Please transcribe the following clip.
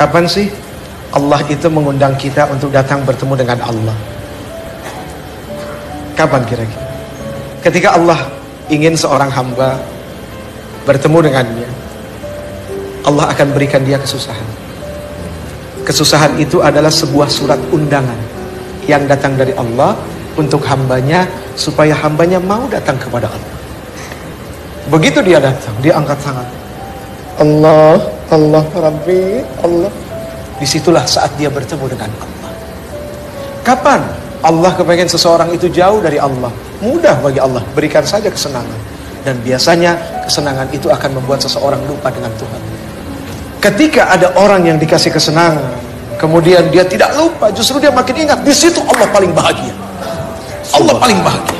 Kapan sih Allah itu mengundang kita untuk datang bertemu dengan Allah? Kapan kira-kira? Ketika Allah ingin seorang hamba bertemu dengannya, Allah akan berikan dia kesusahan. Kesusahan itu adalah sebuah surat undangan yang datang dari Allah untuk hambanya supaya hambanya mau datang kepada Allah. Begitu dia datang, dia angkat tangan. Allah, Allah, Rabbi, Allah. Di situlah saat dia bertemu dengan Allah. Kapan Allah kepengen seseorang itu jauh dari Allah? Mudah bagi Allah, berikan saja kesenangan. Dan biasanya kesenangan itu akan membuat seseorang lupa dengan Tuhan. Ketika ada orang yang dikasih kesenangan, kemudian dia tidak lupa, justru dia makin ingat. Di situ Allah paling bahagia. Allah paling bahagia.